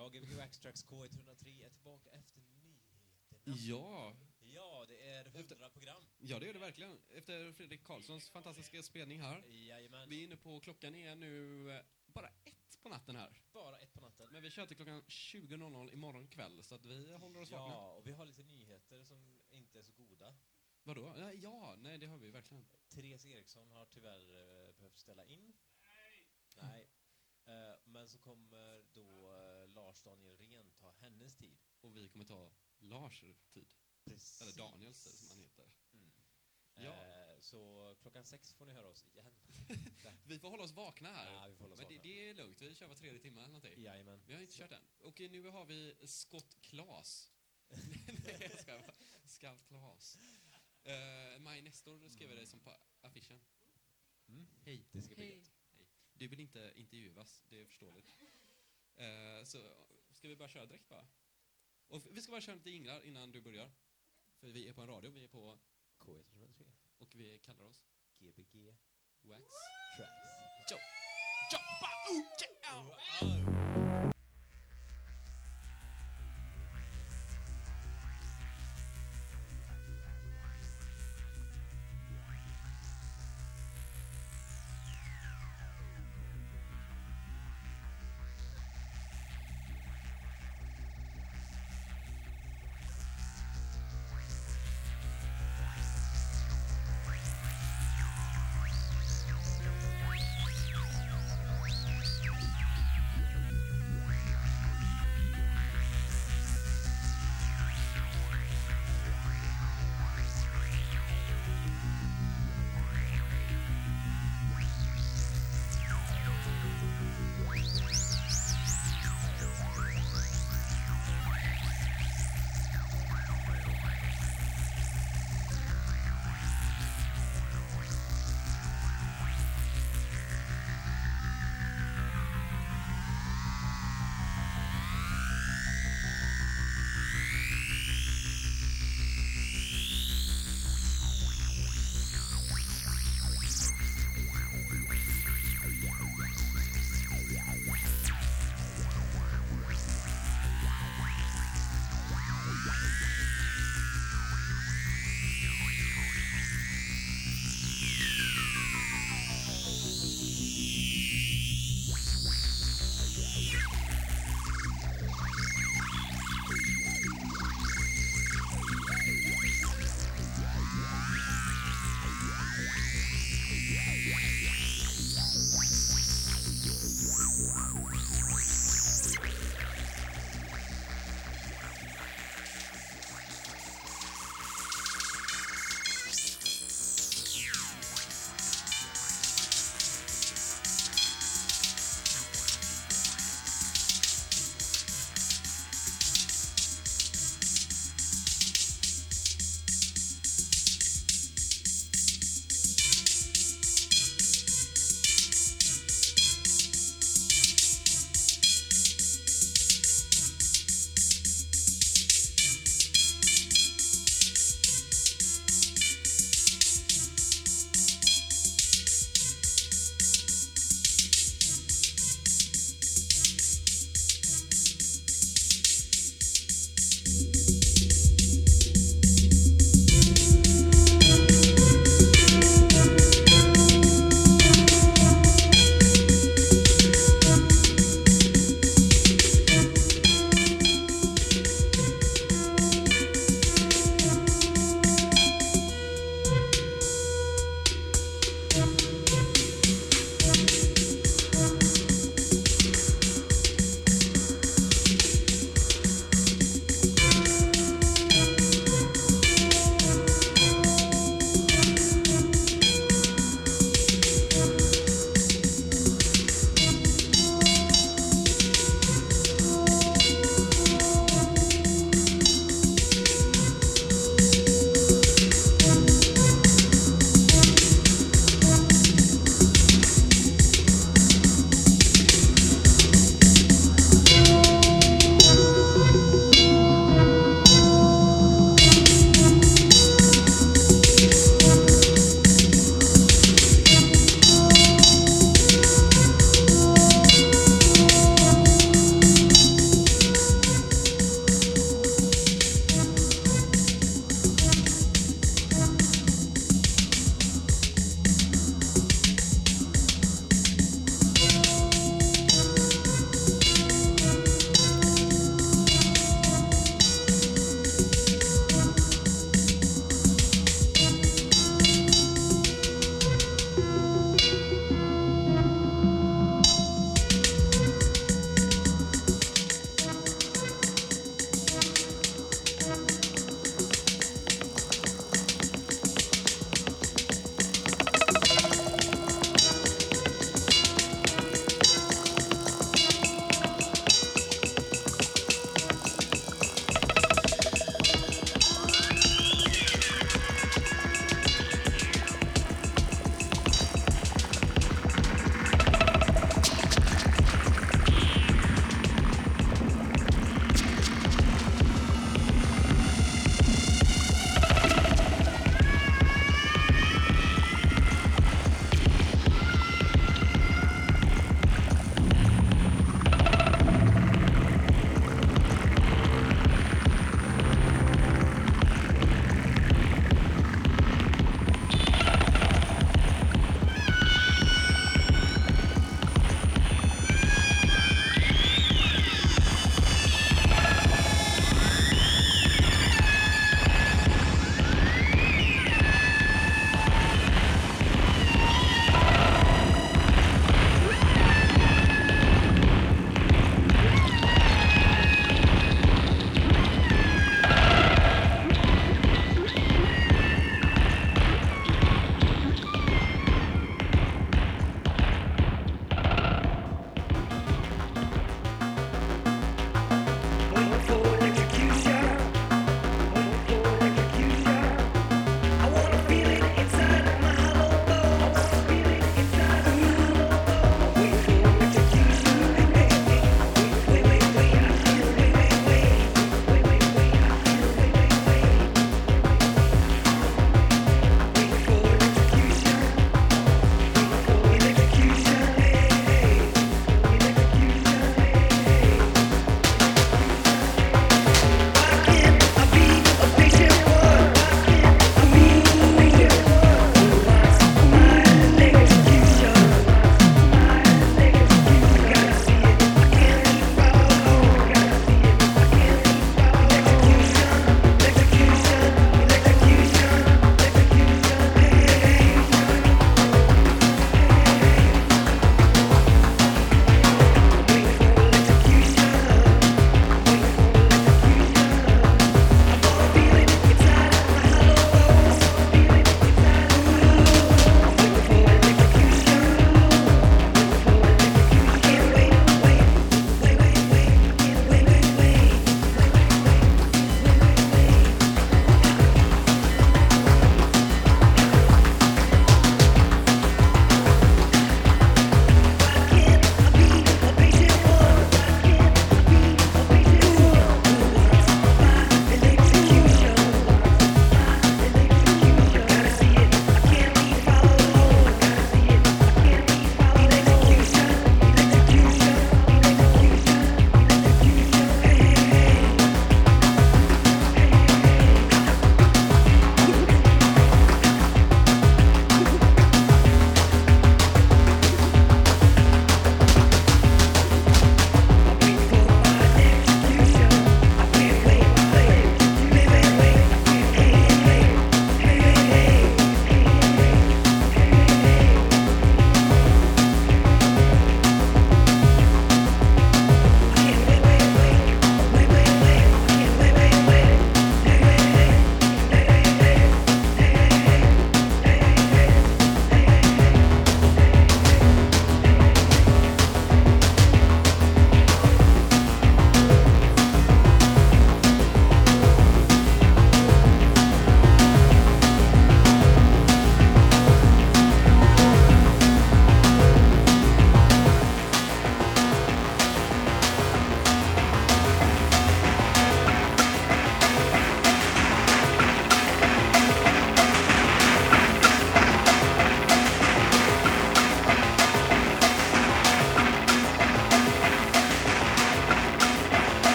Ja, Gbg Waxtrax K103 är tillbaka efter nyheterna. Ja, Ja, det är 100 program. ja det är det verkligen. Efter Fredrik Karlssons fantastiska spelning här. Jajamän. Vi är inne på, klockan är nu eh, bara ett på natten här. Bara ett på natten. Men vi kör till klockan 20.00 imorgon kväll, så att vi håller oss vakna. Ja, och vi har lite nyheter som inte är så goda. Vadå? Ja, Ja, nej det har vi verkligen. Therese Eriksson har tyvärr eh, behövt ställa in. Nej. Eh, men så kommer då eh, Lars Daniel Rehn ta hennes tid. Och vi kommer ta Lars tid. Precis. Eller Daniels tid, som han heter. Mm. Ja. Eh, så klockan sex får ni höra oss igen. Vi får hålla oss vakna här. Ja, vi får hålla oss Men det, vakna. det är lugnt, vi kör var tredje timme eller någonting. Jajamän. Vi har inte kört än. Och nu har vi Scott Klas. Nej, jag bara. Scout Klas. Uh, Maj Nestor skrev det som på affischen. Mm. Hej. Det ska bli Hej. gött. Du vill inte intervjuas, det är förståeligt. Eh, så ska vi bara köra direkt bara? Och vi ska bara köra lite jinglar innan du börjar. För vi är på en radio, vi är på, K103. och vi kallar oss Gbg Wax. Tracks. Jo! Jobba! Oh, yeah!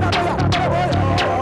Mátame,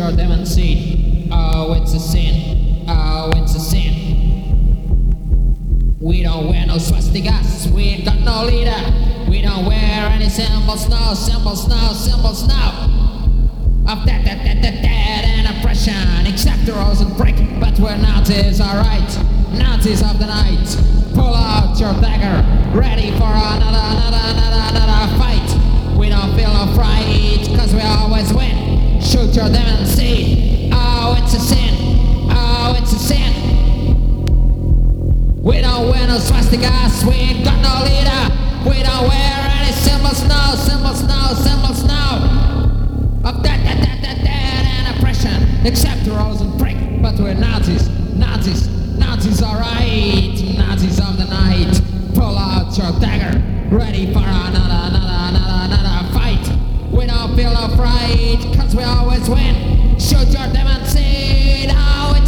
looked at them afraid, cause we always win. Shoot your demon seed, always.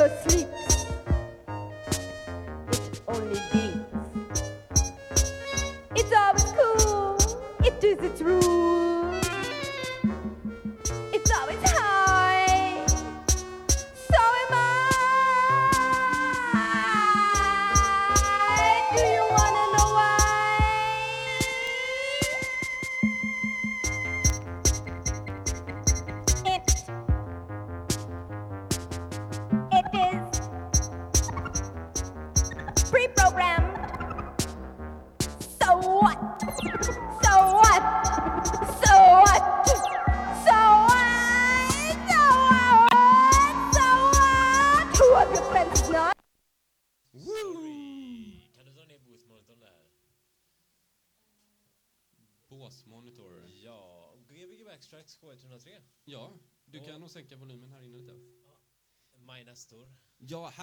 assim.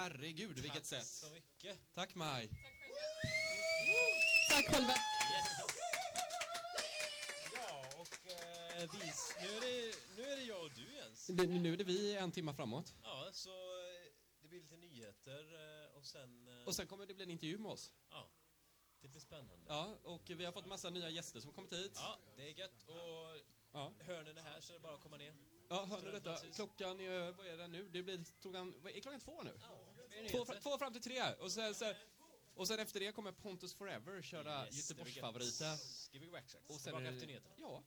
herregud vilket sätt. Tack så mycket. Tack Maj. Tack själv. Tack själva. Yes. Nu, är det, nu är det jag och du Jens. Nu, nu är det vi en timma framåt. Ja, så eh, det blir lite nyheter eh, och sen... Eh, och sen kommer det bli en intervju med oss. Ja. Det blir spännande. Ja, och vi har fått massa nya gäster som kommit hit. Ja, det är gött. Och ja. hörnen är här så det är bara att komma ner. Ja, hör ni detta? Klockan är, vad är det nu? Det blir klockan, är klockan två nu? Ja. Två, två fram till tre. Och sen, sen, och sen efter det kommer Pontus Forever köra yes, Göteborgsfavoriten. Och sen Tillbaka efter. Ja.